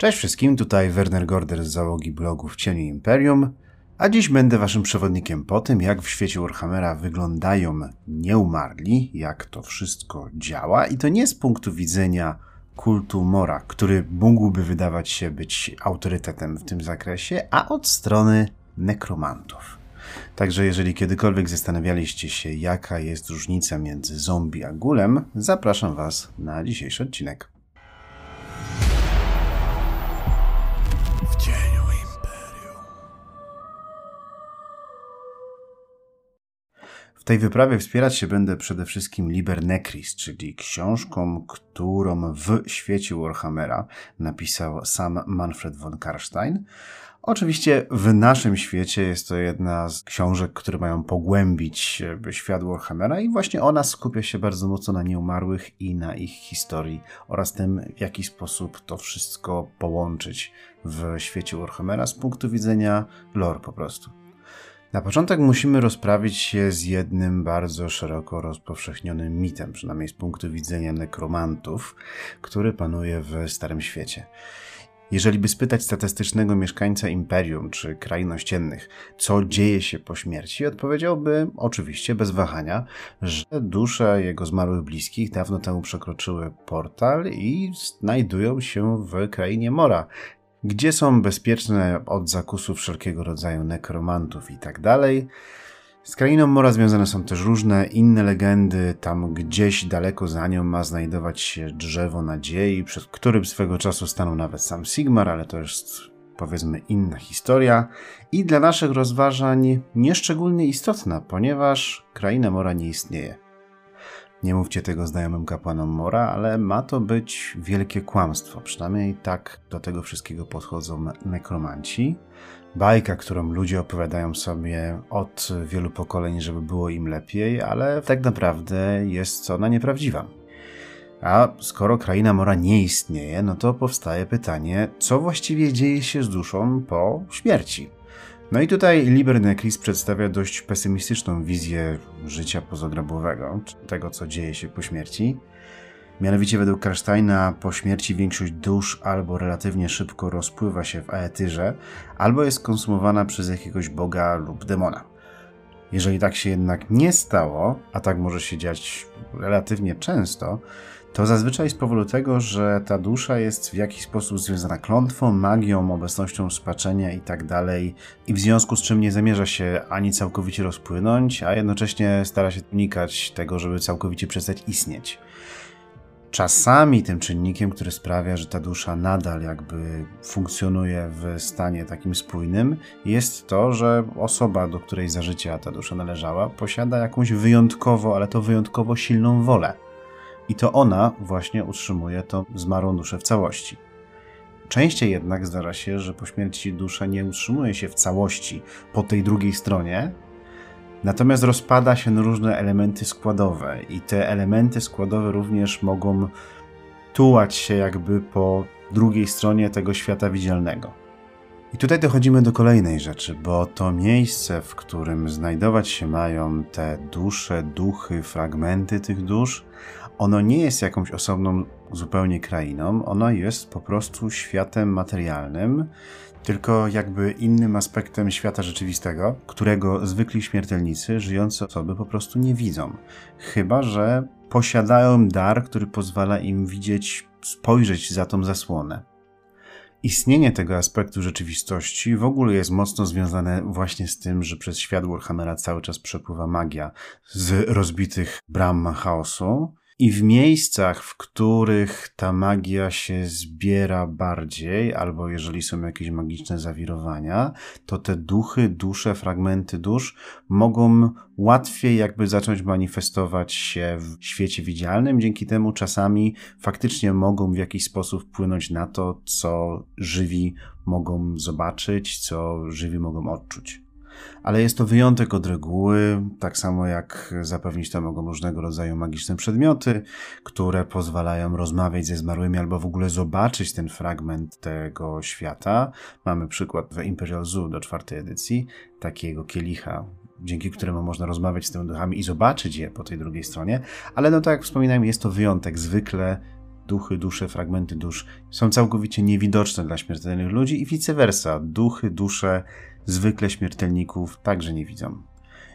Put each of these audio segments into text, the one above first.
Cześć wszystkim, tutaj Werner Gorder z załogi blogu w Cieniu Imperium, a dziś będę waszym przewodnikiem po tym, jak w świecie Warhammera wyglądają nieumarli, jak to wszystko działa i to nie z punktu widzenia kultu Mora, który mógłby wydawać się być autorytetem w tym zakresie, a od strony nekromantów. Także jeżeli kiedykolwiek zastanawialiście się, jaka jest różnica między zombie a gulem, zapraszam was na dzisiejszy odcinek. W tej wyprawie wspierać się będę przede wszystkim Liber Necris, czyli książką, którą w świecie Warhammera napisał sam Manfred von Karstein. Oczywiście w naszym świecie jest to jedna z książek, które mają pogłębić świat Warhammera i właśnie ona skupia się bardzo mocno na nieumarłych i na ich historii oraz tym, w jaki sposób to wszystko połączyć w świecie Warhammera z punktu widzenia lore po prostu. Na początek musimy rozprawić się z jednym bardzo szeroko rozpowszechnionym mitem, przynajmniej z punktu widzenia nekromantów, który panuje w Starym Świecie. Jeżeli by spytać statystycznego mieszkańca imperium czy krain ościennych, co dzieje się po śmierci, odpowiedziałby oczywiście bez wahania, że dusze jego zmarłych bliskich dawno temu przekroczyły portal i znajdują się w krainie Mora, gdzie są bezpieczne od zakusów wszelkiego rodzaju nekromantów i tak. Z krainą Mora związane są też różne inne legendy. Tam gdzieś daleko za nią ma znajdować się drzewo nadziei, przed którym swego czasu stanął nawet sam Sigmar, ale to jest powiedzmy inna historia i dla naszych rozważań nieszczególnie istotna, ponieważ kraina Mora nie istnieje. Nie mówcie tego znajomym kapłanom Mora, ale ma to być wielkie kłamstwo. Przynajmniej tak do tego wszystkiego podchodzą nekromanci. Bajka, którą ludzie opowiadają sobie od wielu pokoleń, żeby było im lepiej, ale tak naprawdę jest ona nieprawdziwa. A skoro kraina Mora nie istnieje, no to powstaje pytanie, co właściwie dzieje się z duszą po śmierci? No i tutaj Liber Necris przedstawia dość pesymistyczną wizję życia pozogrobowego, tego co dzieje się po śmierci. Mianowicie według Karsteina po śmierci większość dusz albo relatywnie szybko rozpływa się w aetyrze, albo jest konsumowana przez jakiegoś boga lub demona. Jeżeli tak się jednak nie stało, a tak może się dziać relatywnie często, to zazwyczaj z powodu tego, że ta dusza jest w jakiś sposób związana klątwą, magią, obecnością spaczenia i tak i w związku z czym nie zamierza się ani całkowicie rozpłynąć, a jednocześnie stara się unikać tego, żeby całkowicie przestać istnieć. Czasami tym czynnikiem, który sprawia, że ta dusza nadal jakby funkcjonuje w stanie takim spójnym, jest to, że osoba, do której za życia ta dusza należała, posiada jakąś wyjątkowo, ale to wyjątkowo silną wolę i to ona właśnie utrzymuje tą zmarłą duszę w całości. Częściej jednak zdarza się, że po śmierci dusza nie utrzymuje się w całości po tej drugiej stronie, natomiast rozpada się na różne elementy składowe i te elementy składowe również mogą tułać się jakby po drugiej stronie tego świata widzialnego. I tutaj dochodzimy do kolejnej rzeczy, bo to miejsce, w którym znajdować się mają te dusze, duchy, fragmenty tych dusz, ono nie jest jakąś osobną zupełnie krainą, ono jest po prostu światem materialnym, tylko jakby innym aspektem świata rzeczywistego, którego zwykli śmiertelnicy, żyjące osoby po prostu nie widzą. Chyba, że posiadają dar, który pozwala im widzieć, spojrzeć za tą zasłonę. Istnienie tego aspektu rzeczywistości w ogóle jest mocno związane właśnie z tym, że przez świat Warhammera cały czas przepływa magia z rozbitych bram chaosu, i w miejscach, w których ta magia się zbiera bardziej, albo jeżeli są jakieś magiczne zawirowania, to te duchy, dusze, fragmenty dusz mogą łatwiej jakby zacząć manifestować się w świecie widzialnym. Dzięki temu czasami faktycznie mogą w jakiś sposób wpłynąć na to, co żywi mogą zobaczyć, co żywi mogą odczuć ale jest to wyjątek od reguły, tak samo jak zapewnić to mogą różnego rodzaju magiczne przedmioty, które pozwalają rozmawiać ze zmarłymi albo w ogóle zobaczyć ten fragment tego świata. Mamy przykład w Imperial Zoo do czwartej edycji, takiego kielicha dzięki któremu można rozmawiać z tymi duchami i zobaczyć je po tej drugiej stronie, ale no tak jak wspominałem, jest to wyjątek. Zwykle duchy, dusze, fragmenty dusz są całkowicie niewidoczne dla śmiertelnych ludzi i vice versa. Duchy, dusze zwykle śmiertelników także nie widzą.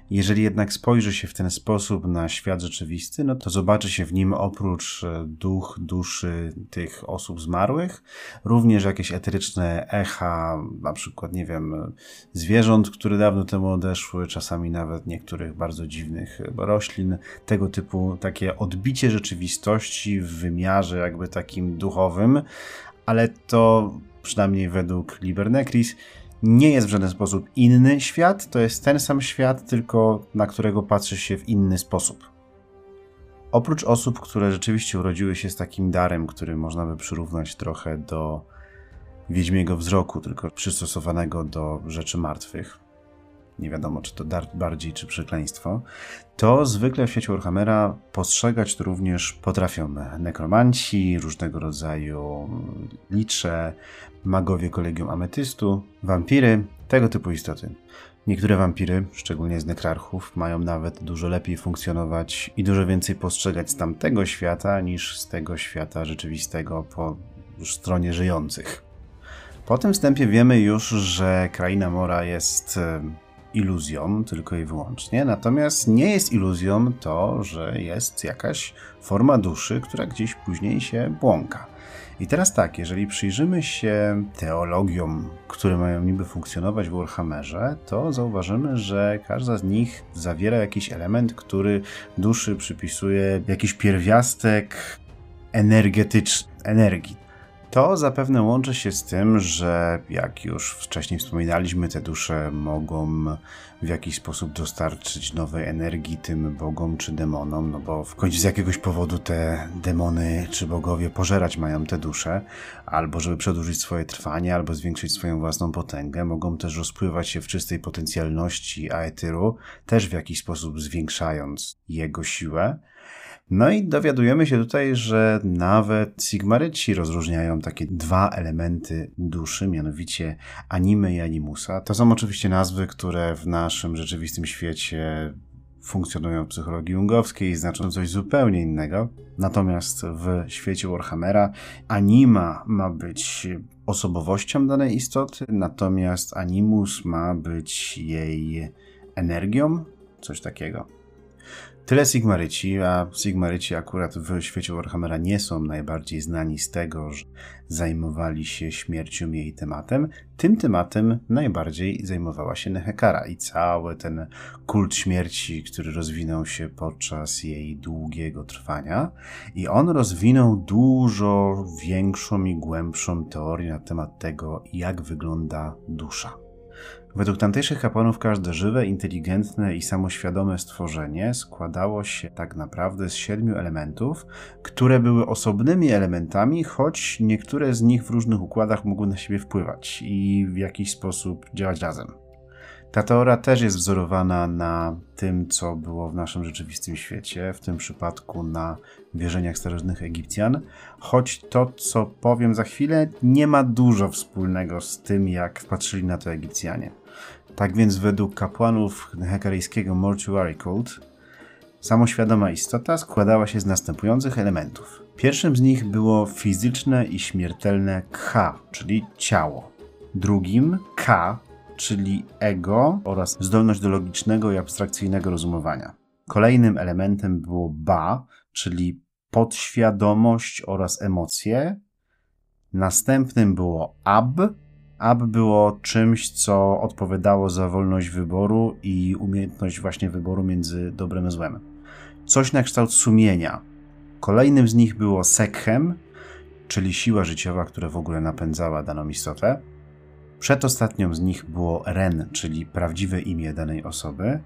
Jeżeli jednak spojrzy się w ten sposób na świat rzeczywisty, no to zobaczy się w nim oprócz e, duch, duszy tych osób zmarłych, również jakieś eteryczne echa, na przykład, nie wiem, zwierząt, które dawno temu odeszły, czasami nawet niektórych bardzo dziwnych roślin, tego typu takie odbicie rzeczywistości w wymiarze jakby takim duchowym, ale to przynajmniej według Libernekris nie jest w żaden sposób inny świat, to jest ten sam świat, tylko na którego patrzy się w inny sposób. Oprócz osób, które rzeczywiście urodziły się z takim darem, który można by przyrównać trochę do wiedźmiego wzroku, tylko przystosowanego do rzeczy martwych, nie wiadomo czy to dar bardziej czy przekleństwo, to zwykle w świecie Warhammera postrzegać to również potrafią nekromanci, różnego rodzaju licze, magowie kolegium ametystu, wampiry, tego typu istoty. Niektóre wampiry, szczególnie z nekrarchów, mają nawet dużo lepiej funkcjonować i dużo więcej postrzegać z tamtego świata niż z tego świata rzeczywistego po stronie żyjących. Po tym wstępie wiemy już, że kraina Mora jest iluzją tylko i wyłącznie, natomiast nie jest iluzją to, że jest jakaś forma duszy, która gdzieś później się błąka. I teraz tak, jeżeli przyjrzymy się teologiom, które mają niby funkcjonować w Warhammerze, to zauważymy, że każda z nich zawiera jakiś element, który duszy przypisuje jakiś pierwiastek energetyczny, energii. To zapewne łączy się z tym, że jak już wcześniej wspominaliśmy, te dusze mogą w jakiś sposób dostarczyć nowej energii tym bogom czy demonom, no bo w końcu z jakiegoś powodu te demony czy bogowie pożerać mają te dusze, albo żeby przedłużyć swoje trwanie, albo zwiększyć swoją własną potęgę. Mogą też rozpływać się w czystej potencjalności aetyru, też w jakiś sposób zwiększając jego siłę. No i dowiadujemy się tutaj, że nawet Sigmaryci rozróżniają takie dwa elementy duszy, mianowicie anime i animusa. To są oczywiście nazwy, które w naszym rzeczywistym świecie funkcjonują w psychologii jungowskiej i znaczą coś zupełnie innego. Natomiast w świecie Warhammera anima ma być osobowością danej istoty, natomiast animus ma być jej energią, coś takiego. Tyle Sigmaryci, a Sigmaryci akurat w świecie Warhammera nie są najbardziej znani z tego, że zajmowali się śmiercią jej tematem. Tym tematem najbardziej zajmowała się Nehekara i cały ten kult śmierci, który rozwinął się podczas jej długiego trwania. I on rozwinął dużo większą i głębszą teorię na temat tego, jak wygląda dusza. Według tamtejszych kapłanów każde żywe, inteligentne i samoświadome stworzenie składało się tak naprawdę z siedmiu elementów, które były osobnymi elementami, choć niektóre z nich w różnych układach mogły na siebie wpływać i w jakiś sposób działać razem. Ta teoria też jest wzorowana na tym, co było w naszym rzeczywistym świecie, w tym przypadku na wierzeniach starożytnych Egipcjan, choć to, co powiem za chwilę, nie ma dużo wspólnego z tym, jak patrzyli na to Egipcjanie. Tak więc według kapłanów hekaryjskiego Mortuary Cult samoświadoma istota składała się z następujących elementów. Pierwszym z nich było fizyczne i śmiertelne K, czyli ciało. Drugim K, czyli ego oraz zdolność do logicznego i abstrakcyjnego rozumowania. Kolejnym elementem było Ba, czyli podświadomość oraz emocje. Następnym było Ab, Ab było czymś, co odpowiadało za wolność wyboru i umiejętność właśnie wyboru między dobrem a złem. Coś na kształt sumienia. Kolejnym z nich było Sekhem, czyli siła życiowa, która w ogóle napędzała daną istotę. Przedostatnią z nich było Ren, czyli prawdziwe imię danej osoby.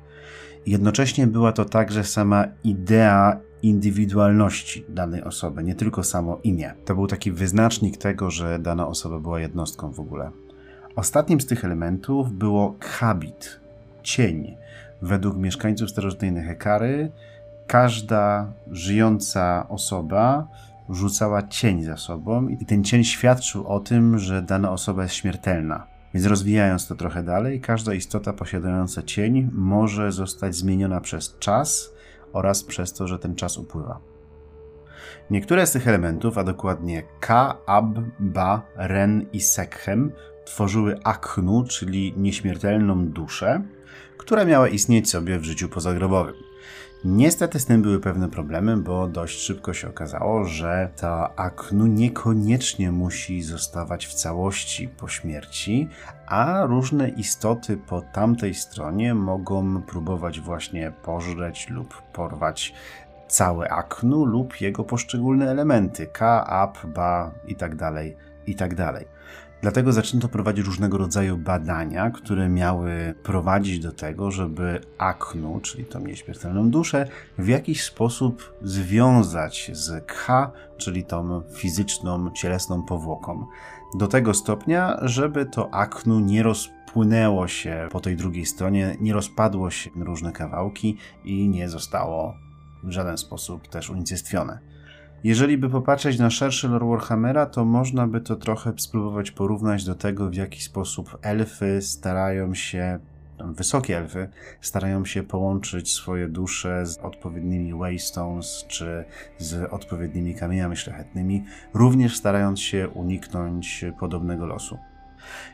Jednocześnie była to także sama idea indywidualności danej osoby, nie tylko samo imię. To był taki wyznacznik tego, że dana osoba była jednostką w ogóle. Ostatnim z tych elementów było habit, cień. Według mieszkańców starożytnej Nehekary każda żyjąca osoba rzucała cień za sobą i ten cień świadczył o tym, że dana osoba jest śmiertelna. Więc rozwijając to trochę dalej, każda istota posiadająca cień może zostać zmieniona przez czas oraz przez to, że ten czas upływa. Niektóre z tych elementów, a dokładnie Ka, Ab, Ba, Ren i Sekhem, tworzyły Aknu, czyli nieśmiertelną duszę, która miała istnieć sobie w życiu pozagrobowym. Niestety z tym były pewne problemy, bo dość szybko się okazało, że ta Aknu niekoniecznie musi zostawać w całości po śmierci, a różne istoty po tamtej stronie mogą próbować właśnie pożreć lub porwać całe Aknu lub jego poszczególne elementy K, Ap, Ba itd. itd. Dlatego zaczęto prowadzić różnego rodzaju badania, które miały prowadzić do tego, żeby Aknu, czyli tą nieśmiertelną duszę, w jakiś sposób związać z Kha, czyli tą fizyczną, cielesną powłoką. Do tego stopnia, żeby to Aknu nie rozpłynęło się po tej drugiej stronie, nie rozpadło się na różne kawałki i nie zostało w żaden sposób też unicestwione. Jeżeli by popatrzeć na szerszy lore Warhammera, to można by to trochę spróbować porównać do tego, w jaki sposób elfy starają się, wysokie elfy, starają się połączyć swoje dusze z odpowiednimi waystones czy z odpowiednimi kamieniami szlachetnymi, również starając się uniknąć podobnego losu.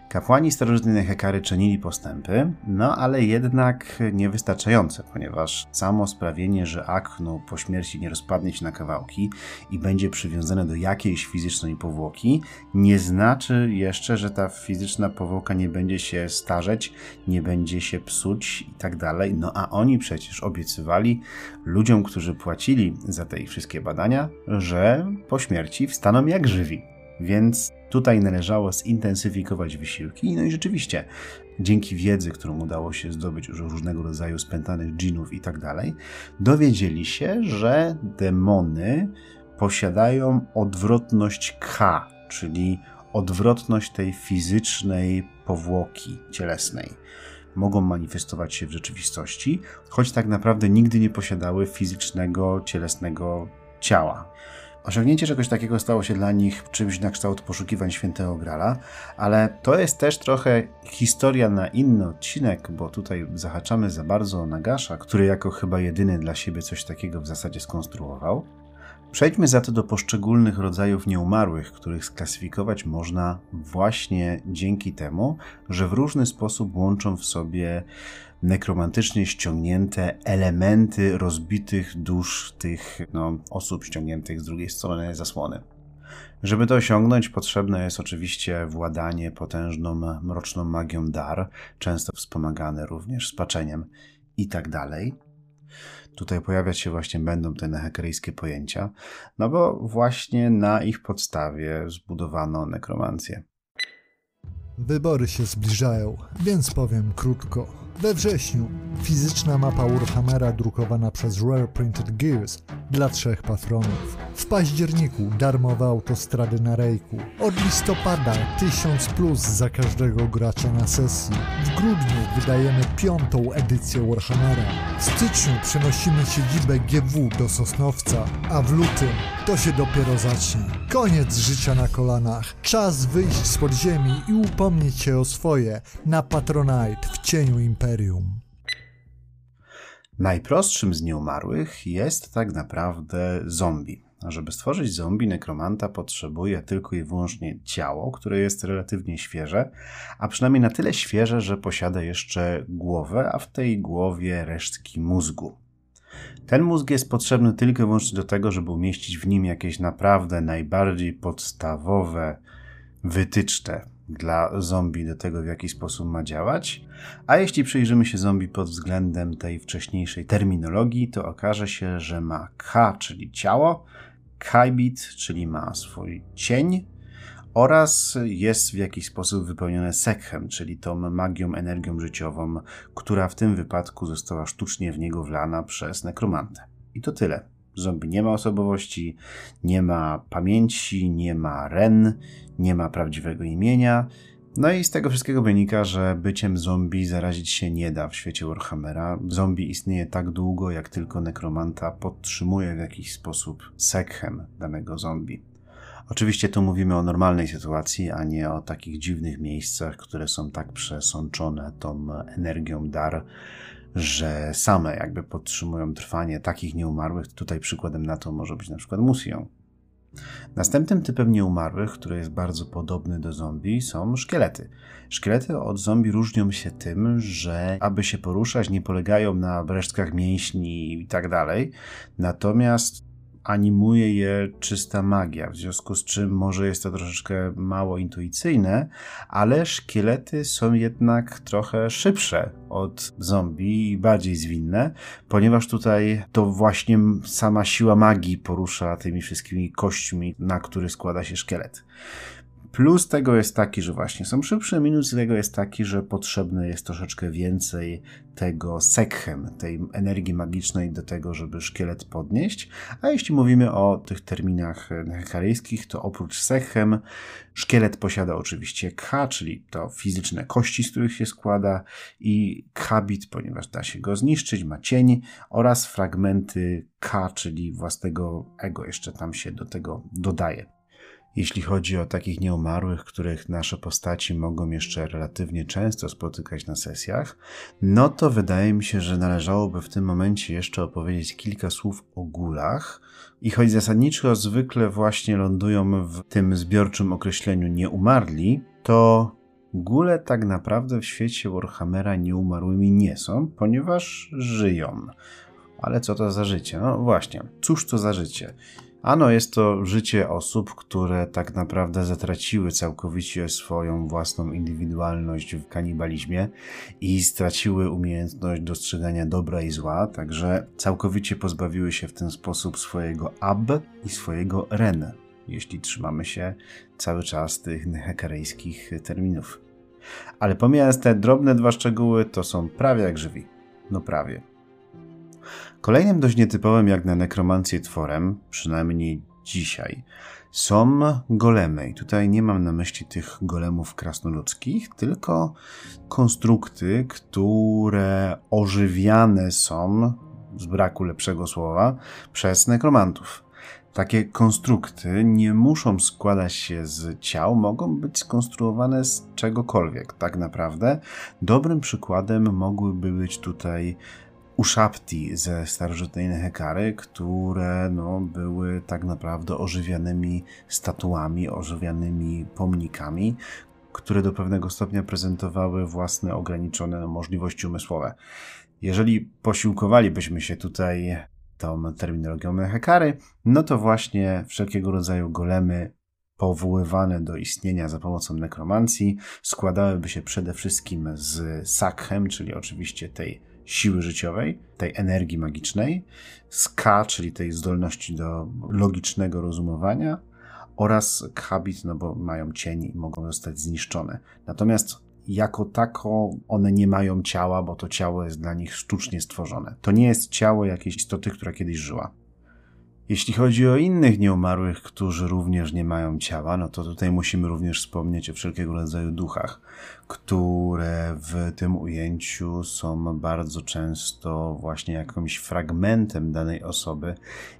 Kapłani starożytnej Hekary czynili postępy, no ale jednak niewystarczające, ponieważ samo sprawienie, że Aknu po śmierci nie rozpadnie się na kawałki i będzie przywiązane do jakiejś fizycznej powłoki, nie znaczy jeszcze, że ta fizyczna powłoka nie będzie się starzeć, nie będzie się psuć i tak dalej. No a oni przecież obiecywali ludziom, którzy płacili za te wszystkie badania, że po śmierci wstaną jak żywi. Więc Tutaj należało zintensyfikować wysiłki, no i rzeczywiście dzięki wiedzy, którą udało się zdobyć już różnego rodzaju spętanych dżinów i tak dalej, dowiedzieli się, że demony posiadają odwrotność K, czyli odwrotność tej fizycznej powłoki cielesnej. Mogą manifestować się w rzeczywistości, choć tak naprawdę nigdy nie posiadały fizycznego, cielesnego ciała. Osiągnięcie czegoś takiego stało się dla nich czymś na kształt poszukiwań świętego Grala, ale to jest też trochę historia na inny odcinek, bo tutaj zahaczamy za bardzo o Nagasza, który jako chyba jedyny dla siebie coś takiego w zasadzie skonstruował. Przejdźmy za to do poszczególnych rodzajów nieumarłych, których sklasyfikować można właśnie dzięki temu, że w różny sposób łączą w sobie nekromantycznie ściągnięte elementy rozbitych dusz tych no, osób ściągniętych z drugiej strony zasłony. Żeby to osiągnąć, potrzebne jest oczywiście władanie potężną, mroczną magią dar, często wspomagane również spaczeniem i tak. Tutaj pojawiać się właśnie będą te nehekeryjskie pojęcia, no bo właśnie na ich podstawie zbudowano nekromancję. Wybory się zbliżają, więc powiem krótko. We wrześniu fizyczna mapa Warhammera drukowana przez Rare Printed Gears dla trzech patronów. W październiku darmowe autostrady na Rejku. Od listopada 1000 plus za każdego gracza na sesji. W grudniu wydajemy piątą edycję Warhammera. W styczniu przenosimy siedzibę GW do Sosnowca, a w lutym to się dopiero zacznie. Koniec życia na kolanach. Czas wyjść z podziemi i upomnieć się o swoje na Patronite w cieniu Imperium. Najprostszym z nieumarłych jest tak naprawdę zombie. A żeby stworzyć zombie, nekromanta potrzebuje tylko i wyłącznie ciało, które jest relatywnie świeże, a przynajmniej na tyle świeże, że posiada jeszcze głowę, a w tej głowie resztki mózgu. Ten mózg jest potrzebny tylko i wyłącznie do tego, żeby umieścić w nim jakieś naprawdę najbardziej podstawowe wytyczne dla zombie do tego, w jaki sposób ma działać. A jeśli przyjrzymy się zombie pod względem tej wcześniejszej terminologii, to okaże się, że ma K, czyli ciało, Kaibit, czyli ma swój cień, oraz jest w jakiś sposób wypełnione sekhem, czyli tą magią, energią życiową, która w tym wypadku została sztucznie w niego wlana przez nekromantę. I to tyle. Zombie nie ma osobowości, nie ma pamięci, nie ma ren, nie ma prawdziwego imienia. No i z tego wszystkiego wynika, że byciem zombie zarazić się nie da w świecie Warhammera. Zombie istnieje tak długo, jak tylko nekromanta podtrzymuje w jakiś sposób sekhem danego zombie. Oczywiście tu mówimy o normalnej sytuacji, a nie o takich dziwnych miejscach, które są tak przesączone tą energią dar, że same jakby podtrzymują trwanie takich nieumarłych. Tutaj przykładem na to może być na przykład Musion. Następnym typem nieumarłych, który jest bardzo podobny do zombie, są szkielety. Szkielety od zombie różnią się tym, że aby się poruszać, nie polegają na resztkach mięśni i tak dalej. Natomiast animuje je czysta magia, w związku z czym może jest to troszeczkę mało intuicyjne, ale szkielety są jednak trochę szybsze od zombie i bardziej zwinne, ponieważ tutaj to właśnie sama siła magii porusza tymi wszystkimi kośćmi, na które składa się szkielet. Plus tego jest taki, że właśnie są szybsze, minus tego jest taki, że potrzebne jest troszeczkę więcej tego sekhem, tej energii magicznej do tego, żeby szkielet podnieść. A jeśli mówimy o tych terminach hekaryjskich, to oprócz sekhem szkielet posiada oczywiście K, czyli to fizyczne kości, z których się składa i kabit, ponieważ da się go zniszczyć, ma cień oraz fragmenty K, czyli własnego ego jeszcze tam się do tego dodaje. Jeśli chodzi o takich nieumarłych, których nasze postaci mogą jeszcze relatywnie często spotykać na sesjach, no to wydaje mi się, że należałoby w tym momencie jeszcze opowiedzieć kilka słów o gulach. I choć zasadniczo zwykle właśnie lądują w tym zbiorczym określeniu nieumarli, to Gule tak naprawdę w świecie Warhammera nieumarłymi nie są, ponieważ żyją. Ale co to za życie? No właśnie, cóż to za życie? Ano jest to życie osób, które tak naprawdę zatraciły całkowicie swoją własną indywidualność w kanibalizmie i straciły umiejętność dostrzegania dobra i zła, także całkowicie pozbawiły się w ten sposób swojego ab i swojego ren, jeśli trzymamy się cały czas tych hekarejskich terminów. Ale pomijając te drobne dwa szczegóły, to są prawie jak żywi. No prawie. Kolejnym dość nietypowym jak na nekromancję tworem, przynajmniej dzisiaj, są golemy. I tutaj nie mam na myśli tych golemów krasnoludzkich, tylko konstrukty, które ożywiane są, z braku lepszego słowa, przez nekromantów. Takie konstrukty nie muszą składać się z ciał, mogą być skonstruowane z czegokolwiek, tak naprawdę. Dobrym przykładem mogłyby być tutaj uszapti ze starożytnej Hekary, które no, były tak naprawdę ożywianymi statuami, ożywianymi pomnikami, które do pewnego stopnia prezentowały własne ograniczone możliwości umysłowe. Jeżeli posiłkowalibyśmy się tutaj tą terminologią Hekary, no to właśnie wszelkiego rodzaju golemy powoływane do istnienia za pomocą nekromancji składałyby się przede wszystkim z sakhem, czyli oczywiście tej siły życiowej, tej energii magicznej, K, czyli tej zdolności do logicznego rozumowania, oraz habit, no bo mają cień i mogą zostać zniszczone. Natomiast jako tako one nie mają ciała, bo to ciało jest dla nich sztucznie stworzone. To nie jest ciało jakiejś istoty, która kiedyś żyła. Jeśli chodzi o innych nieumarłych, którzy również nie mają ciała, no to tutaj musimy również wspomnieć o wszelkiego rodzaju duchach, które w tym ujęciu są bardzo często właśnie jakimś fragmentem danej osoby,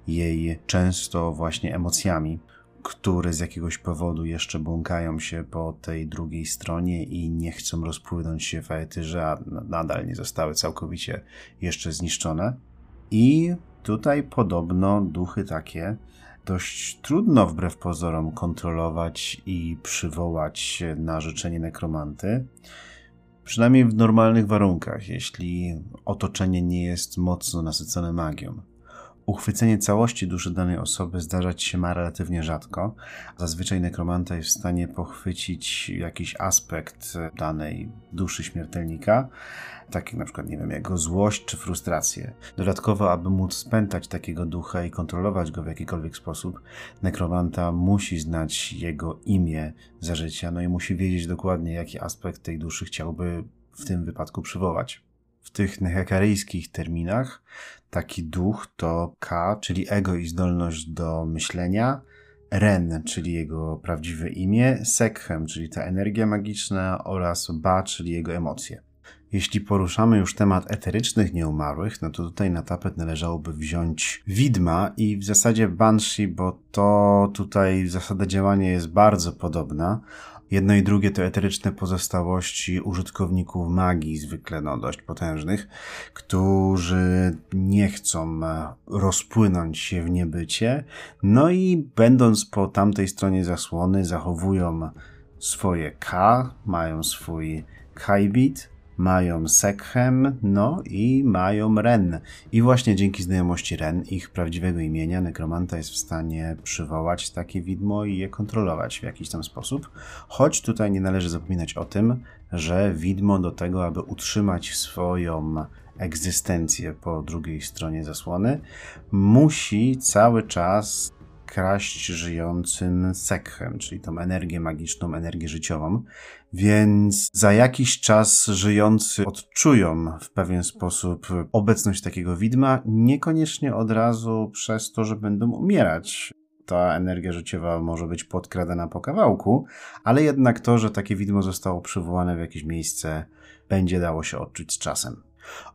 jej często właśnie emocjami, które z jakiegoś powodu jeszcze błąkają się po tej drugiej stronie i nie chcą rozpłynąć się w etyże, a nadal nie zostały całkowicie jeszcze zniszczone. I Tutaj podobno duchy takie dość trudno wbrew pozorom kontrolować i przywołać na życzenie nekromanty. Przynajmniej w normalnych warunkach, jeśli otoczenie nie jest mocno nasycone magią. Uchwycenie całości duszy danej osoby zdarzać się ma relatywnie rzadko. Zazwyczaj nekromanta jest w stanie pochwycić jakiś aspekt danej duszy śmiertelnika, tak jak na przykład, nie wiem, jego złość czy frustrację. Dodatkowo, aby móc spętać takiego ducha i kontrolować go w jakikolwiek sposób, nekromanta musi znać jego imię za życia, no i musi wiedzieć dokładnie, jaki aspekt tej duszy chciałby w tym wypadku przywołać. W tych nehekaryjskich terminach taki duch to K, czyli ego i zdolność do myślenia, Ren, czyli jego prawdziwe imię, Sekhem, czyli ta energia magiczna. Oraz Ba, czyli jego emocje. Jeśli poruszamy już temat eterycznych nieumarłych, no to tutaj na tapet należałoby wziąć widma i w zasadzie Banshee, bo to tutaj zasada działania jest bardzo podobna Jedno i drugie to eteryczne pozostałości użytkowników magii, zwykle no dość potężnych, którzy nie chcą e, rozpłynąć się w niebycie, no i będąc po tamtej stronie zasłony, zachowują swoje K, mają swój Kaibit, mają Sekhem, no i mają Ren. I właśnie dzięki znajomości Ren, ich prawdziwego imienia, nekromanta jest w stanie przywołać takie widmo i je kontrolować w jakiś tam sposób. Choć tutaj nie należy zapominać o tym, że widmo do tego, aby utrzymać swoją egzystencję po drugiej stronie zasłony, musi cały czas kraść żyjącym sekhem, czyli tą energię magiczną, energię życiową. Więc za jakiś czas żyjący odczują w pewien sposób obecność takiego widma, niekoniecznie od razu przez to, że będą umierać ta energia życiowa może być podkradana po kawałku, ale jednak to, że takie widmo zostało przywołane w jakieś miejsce, będzie dało się odczuć z czasem.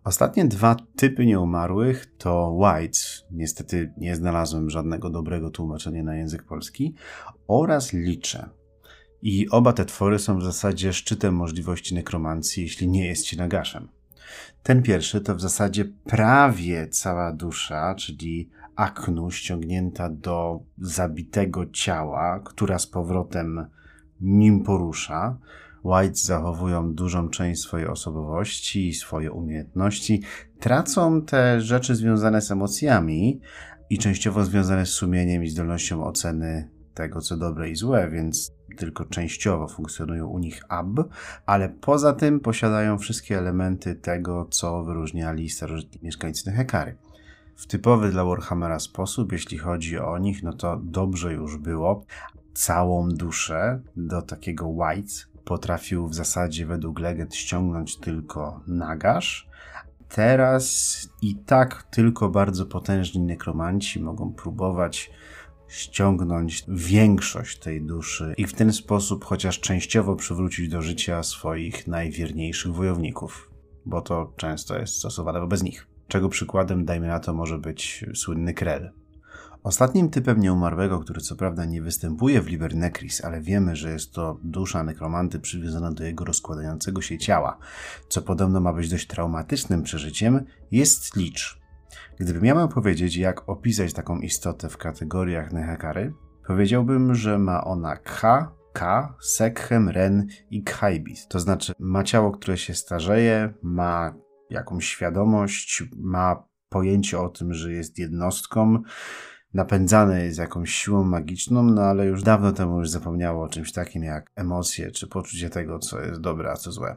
Ostatnie dwa typy nieumarłych to Whites, niestety nie znalazłem żadnego dobrego tłumaczenia na język polski, oraz Licze. I oba te twory są w zasadzie szczytem możliwości nekromancji, jeśli nie jest się nagaszem. Ten pierwszy to w zasadzie prawie cała dusza, czyli aknu ściągnięta do zabitego ciała, która z powrotem nim porusza. White zachowują dużą część swojej osobowości i swoje umiejętności, tracą te rzeczy związane z emocjami i częściowo związane z sumieniem i zdolnością oceny tego, co dobre i złe, więc tylko częściowo funkcjonują u nich AB, ale poza tym posiadają wszystkie elementy tego, co wyróżniali starożytni mieszkańcy Nehekary. W typowy dla Warhammera sposób, jeśli chodzi o nich, no to dobrze już było. Całą duszę do takiego White potrafił w zasadzie według legend ściągnąć tylko Nagash. Teraz i tak tylko bardzo potężni nekromanci mogą próbować ściągnąć większość tej duszy i w ten sposób chociaż częściowo przywrócić do życia swoich najwierniejszych wojowników, bo to często jest stosowane wobec nich. Czego przykładem, dajmy na to, może być słynny Krell. Ostatnim typem nieumarłego, który co prawda nie występuje w Liber Necris, ale wiemy, że jest to dusza nekromanty przywiązana do jego rozkładającego się ciała, co podobno ma być dość traumatycznym przeżyciem, jest Licz. Gdybym miał powiedzieć, jak opisać taką istotę w kategoriach Nehekary, powiedziałbym, że ma ona K, K, Sekhem, Ren i Khaibis. To znaczy ma ciało, które się starzeje, ma jakąś świadomość, ma pojęcie o tym, że jest jednostką, napędzane jest jakąś siłą magiczną, no ale już dawno temu już zapomniało o czymś takim jak emocje czy poczucie tego, co jest dobre, a co złe.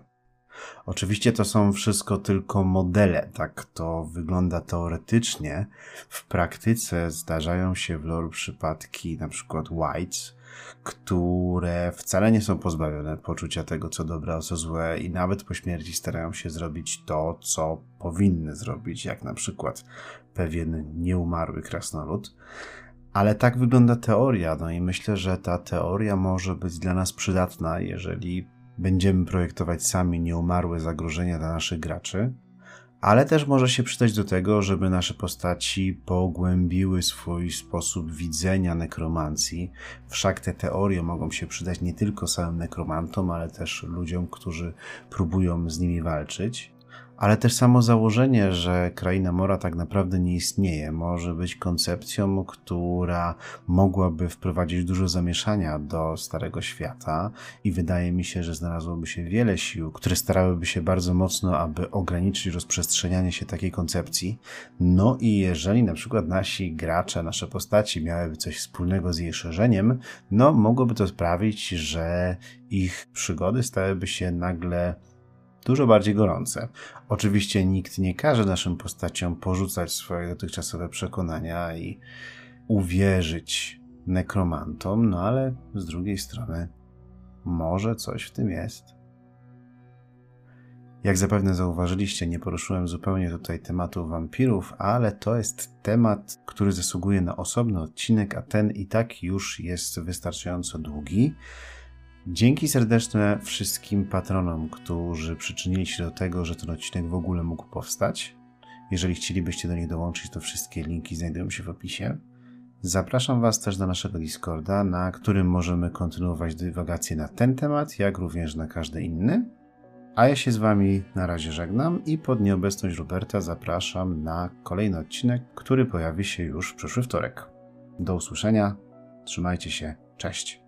Oczywiście to są wszystko tylko modele, tak to wygląda teoretycznie. W praktyce zdarzają się w lore przypadki przykład Whites, które wcale nie są pozbawione poczucia tego, co dobre, a co złe i nawet po śmierci starają się zrobić to, co powinny zrobić, jak na przykład pewien nieumarły krasnolud. Ale tak wygląda teoria, no i myślę, że ta teoria może być dla nas przydatna, jeżeli będziemy projektować sami nieumarłe zagrożenia dla naszych graczy, ale też może się przydać do tego, żeby nasze postaci pogłębiły swój sposób widzenia nekromancji. Wszak te teorie mogą się przydać nie tylko samym nekromantom, ale też ludziom, którzy próbują z nimi walczyć ale też samo założenie, że kraina Mora tak naprawdę nie istnieje, może być koncepcją, która mogłaby wprowadzić dużo zamieszania do Starego Świata i wydaje mi się, że znalazłoby się wiele sił, które starałyby się bardzo mocno, aby ograniczyć rozprzestrzenianie się takiej koncepcji. No i jeżeli na przykład nasi gracze, nasze postaci miałyby coś wspólnego z jej szerzeniem, no mogłoby to sprawić, że ich przygody stałyby się nagle dużo bardziej gorące. Oczywiście nikt nie każe naszym postaciom porzucać swoje dotychczasowe przekonania i uwierzyć nekromantom, no ale z drugiej strony może coś w tym jest. Jak zapewne zauważyliście, nie poruszyłem zupełnie tutaj tematu wampirów, ale to jest temat, który zasługuje na osobny odcinek, a ten i tak już jest wystarczająco długi. Dzięki serdeczne wszystkim patronom, którzy przyczynili się do tego, że ten odcinek w ogóle mógł powstać. Jeżeli chcielibyście do nich dołączyć, to wszystkie linki znajdują się w opisie. Zapraszam Was też do naszego Discorda, na którym możemy kontynuować dywagacje na ten temat, jak również na każdy inny. A ja się z Wami na razie żegnam i pod nieobecność Roberta zapraszam na kolejny odcinek, który pojawi się już w przyszły wtorek. Do usłyszenia, trzymajcie się, cześć.